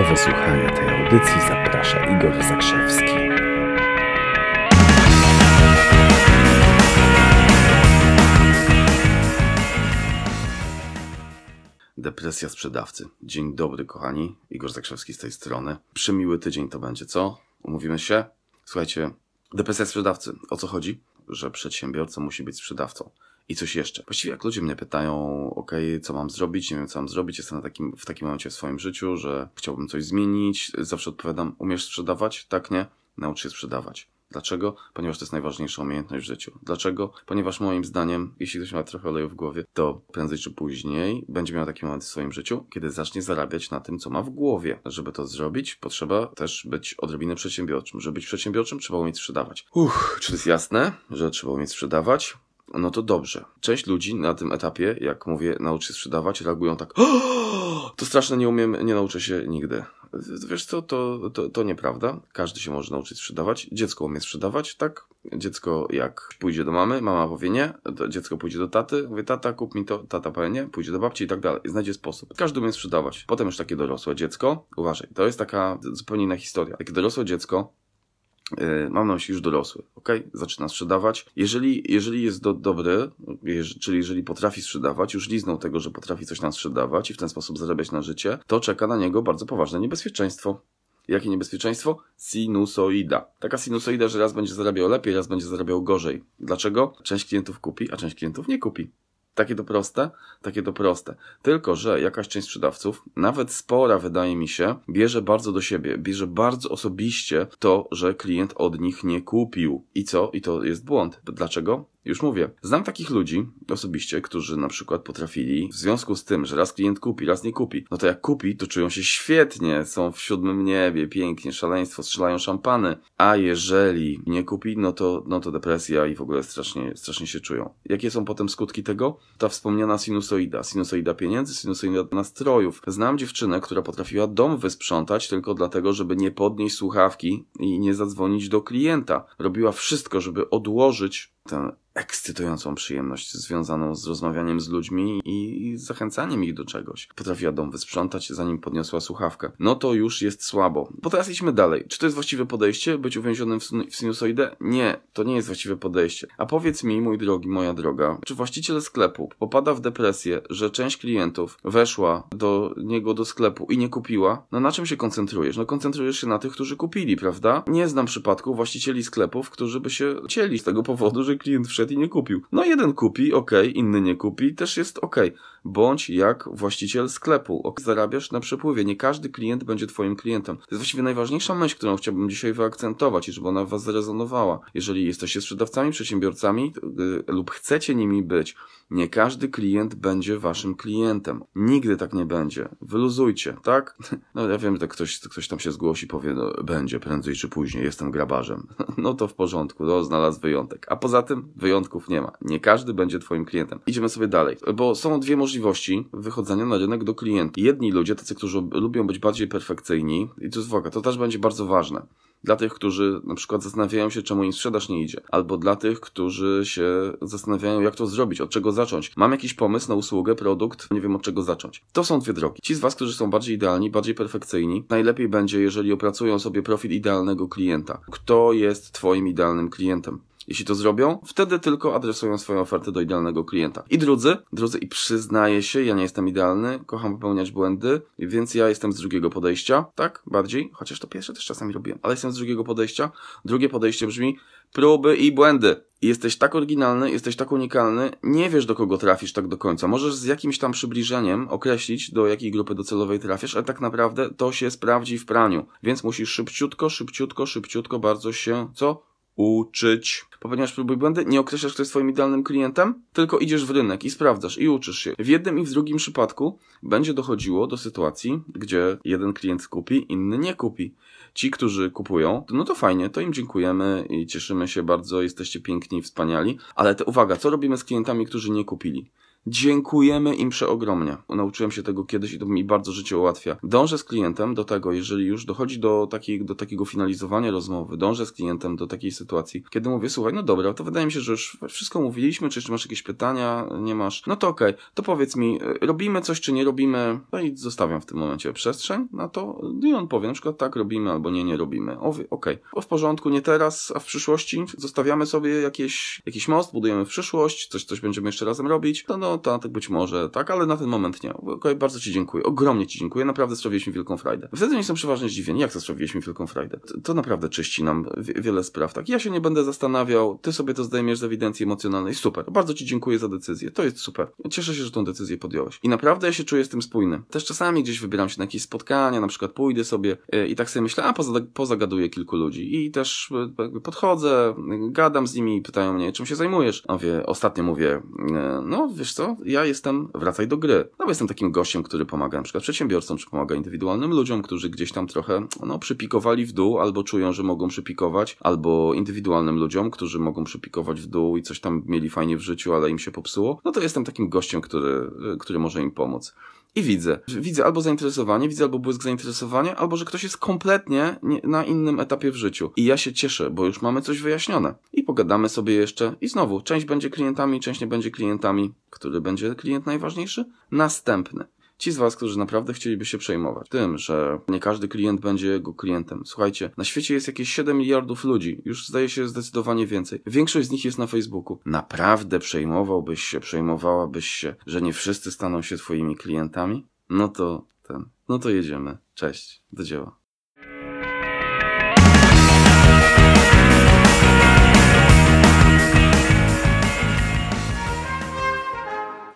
Do wysłuchania tej audycji zaprasza Igor Zakrzewski. Depresja sprzedawcy. Dzień dobry, kochani. Igor Zakrzewski z tej strony. Przemiły tydzień to będzie, co? Umówimy się? Słuchajcie, depresja sprzedawcy. O co chodzi? Że przedsiębiorca musi być sprzedawcą. I coś jeszcze. Właściwie jak ludzie mnie pytają, ok, co mam zrobić, nie wiem co mam zrobić, jestem na takim, w takim momencie w swoim życiu, że chciałbym coś zmienić, zawsze odpowiadam, umiesz sprzedawać? Tak, nie? Naucz się sprzedawać. Dlaczego? Ponieważ to jest najważniejsza umiejętność w życiu. Dlaczego? Ponieważ moim zdaniem, jeśli ktoś ma trochę oleju w głowie, to prędzej czy później będzie miał taki moment w swoim życiu, kiedy zacznie zarabiać na tym, co ma w głowie. Żeby to zrobić, potrzeba też być odrobinę przedsiębiorczym. Żeby być przedsiębiorczym, trzeba umieć sprzedawać. Uff, czy to jest jasne, że trzeba umieć sprzedawać? No to dobrze. Część ludzi na tym etapie, jak mówię, nauczy się sprzedawać, reagują tak. To straszne, nie umiem, nie nauczę się nigdy. Wiesz co, to, to, to nieprawda. Każdy się może nauczyć sprzedawać. Dziecko umie sprzedawać, tak? Dziecko jak pójdzie do mamy, mama powie nie, dziecko pójdzie do taty, mówi tata kup mi to, tata powie nie, pójdzie do babci i tak dalej. Znajdzie sposób. Każdy umie sprzedawać. Potem już takie dorosłe dziecko, uważaj, to jest taka zupełnie inna historia. Takie dorosłe dziecko mam na myśli już dorosły, ok? Zaczyna sprzedawać. Jeżeli, jeżeli jest do, dobry, czyli jeżeli potrafi sprzedawać, już liznął tego, że potrafi coś nam sprzedawać i w ten sposób zarabiać na życie, to czeka na niego bardzo poważne niebezpieczeństwo. Jakie niebezpieczeństwo? Sinusoida. Taka sinusoida, że raz będzie zarabiał lepiej, raz będzie zarabiał gorzej. Dlaczego? Część klientów kupi, a część klientów nie kupi. Takie to proste? Takie to proste. Tylko, że jakaś część sprzedawców, nawet spora wydaje mi się, bierze bardzo do siebie, bierze bardzo osobiście to, że klient od nich nie kupił. I co? I to jest błąd. Dlaczego? Już mówię, znam takich ludzi osobiście, którzy na przykład potrafili, w związku z tym, że raz klient kupi, raz nie kupi, no to jak kupi, to czują się świetnie, są w siódmym niebie, pięknie, szaleństwo, strzelają szampany, a jeżeli nie kupi, no to, no to depresja i w ogóle strasznie, strasznie się czują. Jakie są potem skutki tego? Ta wspomniana sinusoida, sinusoida pieniędzy, sinusoida nastrojów. Znam dziewczynę, która potrafiła dom wysprzątać tylko dlatego, żeby nie podnieść słuchawki i nie zadzwonić do klienta. Robiła wszystko, żeby odłożyć tę ekscytującą przyjemność związaną z rozmawianiem z ludźmi i zachęcaniem ich do czegoś. Potrafiła dom wysprzątać, zanim podniosła słuchawkę. No to już jest słabo. Bo teraz idźmy dalej. Czy to jest właściwe podejście? Być uwięzionym w, w sinusoidę? Nie, to nie jest właściwe podejście. A powiedz mi, mój drogi, moja droga, czy właściciel sklepu popada w depresję, że część klientów weszła do niego do sklepu i nie kupiła? No na czym się koncentrujesz? No koncentrujesz się na tych, którzy kupili, prawda? Nie znam przypadku właścicieli sklepów, którzy by się cieli z tego powodu, że klient wszedł i nie kupił. No jeden kupi, ok, inny nie kupi, też jest ok. Bądź jak właściciel sklepu. Ok, zarabiasz na przepływie. Nie każdy klient będzie twoim klientem. To jest właściwie najważniejsza myśl, którą chciałbym dzisiaj wyakcentować i żeby ona w was zarezonowała. Jeżeli jesteście sprzedawcami, przedsiębiorcami yy, lub chcecie nimi być, nie każdy klient będzie waszym klientem. Nigdy tak nie będzie. Wyluzujcie, tak? No ja wiem, że ktoś, ktoś tam się zgłosi, powie, no będzie prędzej czy później, jestem grabarzem. No to w porządku, no znalazł wyjątek. A poza tym wyjątków nie ma. Nie każdy będzie twoim klientem. Idziemy sobie dalej, bo są dwie możliwości wychodzenia na rynek do klientów. Jedni ludzie, tacy, którzy lubią być bardziej perfekcyjni, i jest uwaga, to też będzie bardzo ważne dla tych, którzy na przykład zastanawiają się, czemu im sprzedaż nie idzie, albo dla tych, którzy się zastanawiają, jak to zrobić, od czego zacząć. Mam jakiś pomysł na usługę, produkt, nie wiem od czego zacząć. To są dwie drogi. Ci z Was, którzy są bardziej idealni, bardziej perfekcyjni, najlepiej będzie, jeżeli opracują sobie profil idealnego klienta. Kto jest Twoim idealnym klientem? Jeśli to zrobią, wtedy tylko adresują swoją ofertę do idealnego klienta. I drudzy, drudzy, i przyznaję się, ja nie jestem idealny, kocham popełniać błędy, więc ja jestem z drugiego podejścia, tak? Bardziej, chociaż to pierwsze też czasami robiłem, ale jestem z drugiego podejścia. Drugie podejście brzmi próby i błędy. Jesteś tak oryginalny, jesteś tak unikalny, nie wiesz do kogo trafisz tak do końca. Możesz z jakimś tam przybliżeniem określić, do jakiej grupy docelowej trafisz, ale tak naprawdę to się sprawdzi w praniu. Więc musisz szybciutko, szybciutko, szybciutko bardzo się, co? Uczyć. Popełniasz próby błędy, nie określasz, kto jest twoim idealnym klientem, tylko idziesz w rynek i sprawdzasz i uczysz się. W jednym i w drugim przypadku będzie dochodziło do sytuacji, gdzie jeden klient kupi, inny nie kupi. Ci, którzy kupują, no to fajnie, to im dziękujemy i cieszymy się bardzo, jesteście piękni i wspaniali. Ale te, uwaga, co robimy z klientami, którzy nie kupili? Dziękujemy im przeogromnie. Nauczyłem się tego kiedyś i to mi bardzo życie ułatwia. Dążę z klientem do tego, jeżeli już dochodzi do, takiej, do takiego finalizowania rozmowy, dążę z klientem do takiej sytuacji, kiedy mówię, słuchaj, no dobra, to wydaje mi się, że już wszystko mówiliśmy, czy jeszcze masz jakieś pytania, nie masz, no to okej, okay, to powiedz mi, y, robimy coś, czy nie robimy, no i zostawiam w tym momencie przestrzeń na to i on powie, na przykład tak robimy, albo nie, nie robimy. Okej, okay. w porządku, nie teraz, a w przyszłości zostawiamy sobie jakieś, jakiś most, budujemy w przyszłość, coś, coś będziemy jeszcze razem robić, to no, tak być może, tak, ale na ten moment nie. Okay, bardzo Ci dziękuję, ogromnie Ci dziękuję, naprawdę sprawiłeś mi wielką frajdę. Wtedy nie jestem przeważnie zdziwieni, jak to sprawiłeś mi wielką frajdę. To, to naprawdę czyści nam wiele spraw, tak. Ja się nie będę zastanawiał, Ty sobie to zdejmiesz z ewidencji emocjonalnej, super, bardzo Ci dziękuję za decyzję, to jest super. Cieszę się, że tą decyzję podjąłeś. I naprawdę ja się czuję z tym spójny. Też czasami gdzieś wybieram się na jakieś spotkania, na przykład pójdę sobie y, i tak sobie myślę, a poza, pozagaduję kilku ludzi i też y, podchodzę, gadam z nimi, pytają mnie, czym się zajmujesz. A wie, ostatnio mówię, y, no wiesz co, ja jestem, wracaj do gry. No bo jestem takim gościem, który pomaga na przykład przedsiębiorcom, czy pomaga indywidualnym ludziom, którzy gdzieś tam trochę, no, przypikowali w dół, albo czują, że mogą przypikować, albo indywidualnym ludziom, którzy mogą przypikować w dół i coś tam mieli fajnie w życiu, ale im się popsuło. No to jestem takim gościem, który, który może im pomóc. I widzę. Widzę albo zainteresowanie, widzę albo błysk zainteresowania, albo że ktoś jest kompletnie nie, na innym etapie w życiu. I ja się cieszę, bo już mamy coś wyjaśnione. I pogadamy sobie jeszcze. I znowu, część będzie klientami, część nie będzie klientami. Który będzie klient najważniejszy? Następny. Ci z Was, którzy naprawdę chcieliby się przejmować tym, że nie każdy klient będzie jego klientem. Słuchajcie, na świecie jest jakieś 7 miliardów ludzi, już zdaje się zdecydowanie więcej. Większość z nich jest na Facebooku. Naprawdę przejmowałbyś się, przejmowałabyś się, że nie wszyscy staną się Twoimi klientami? No to ten, no to jedziemy. Cześć, do dzieła.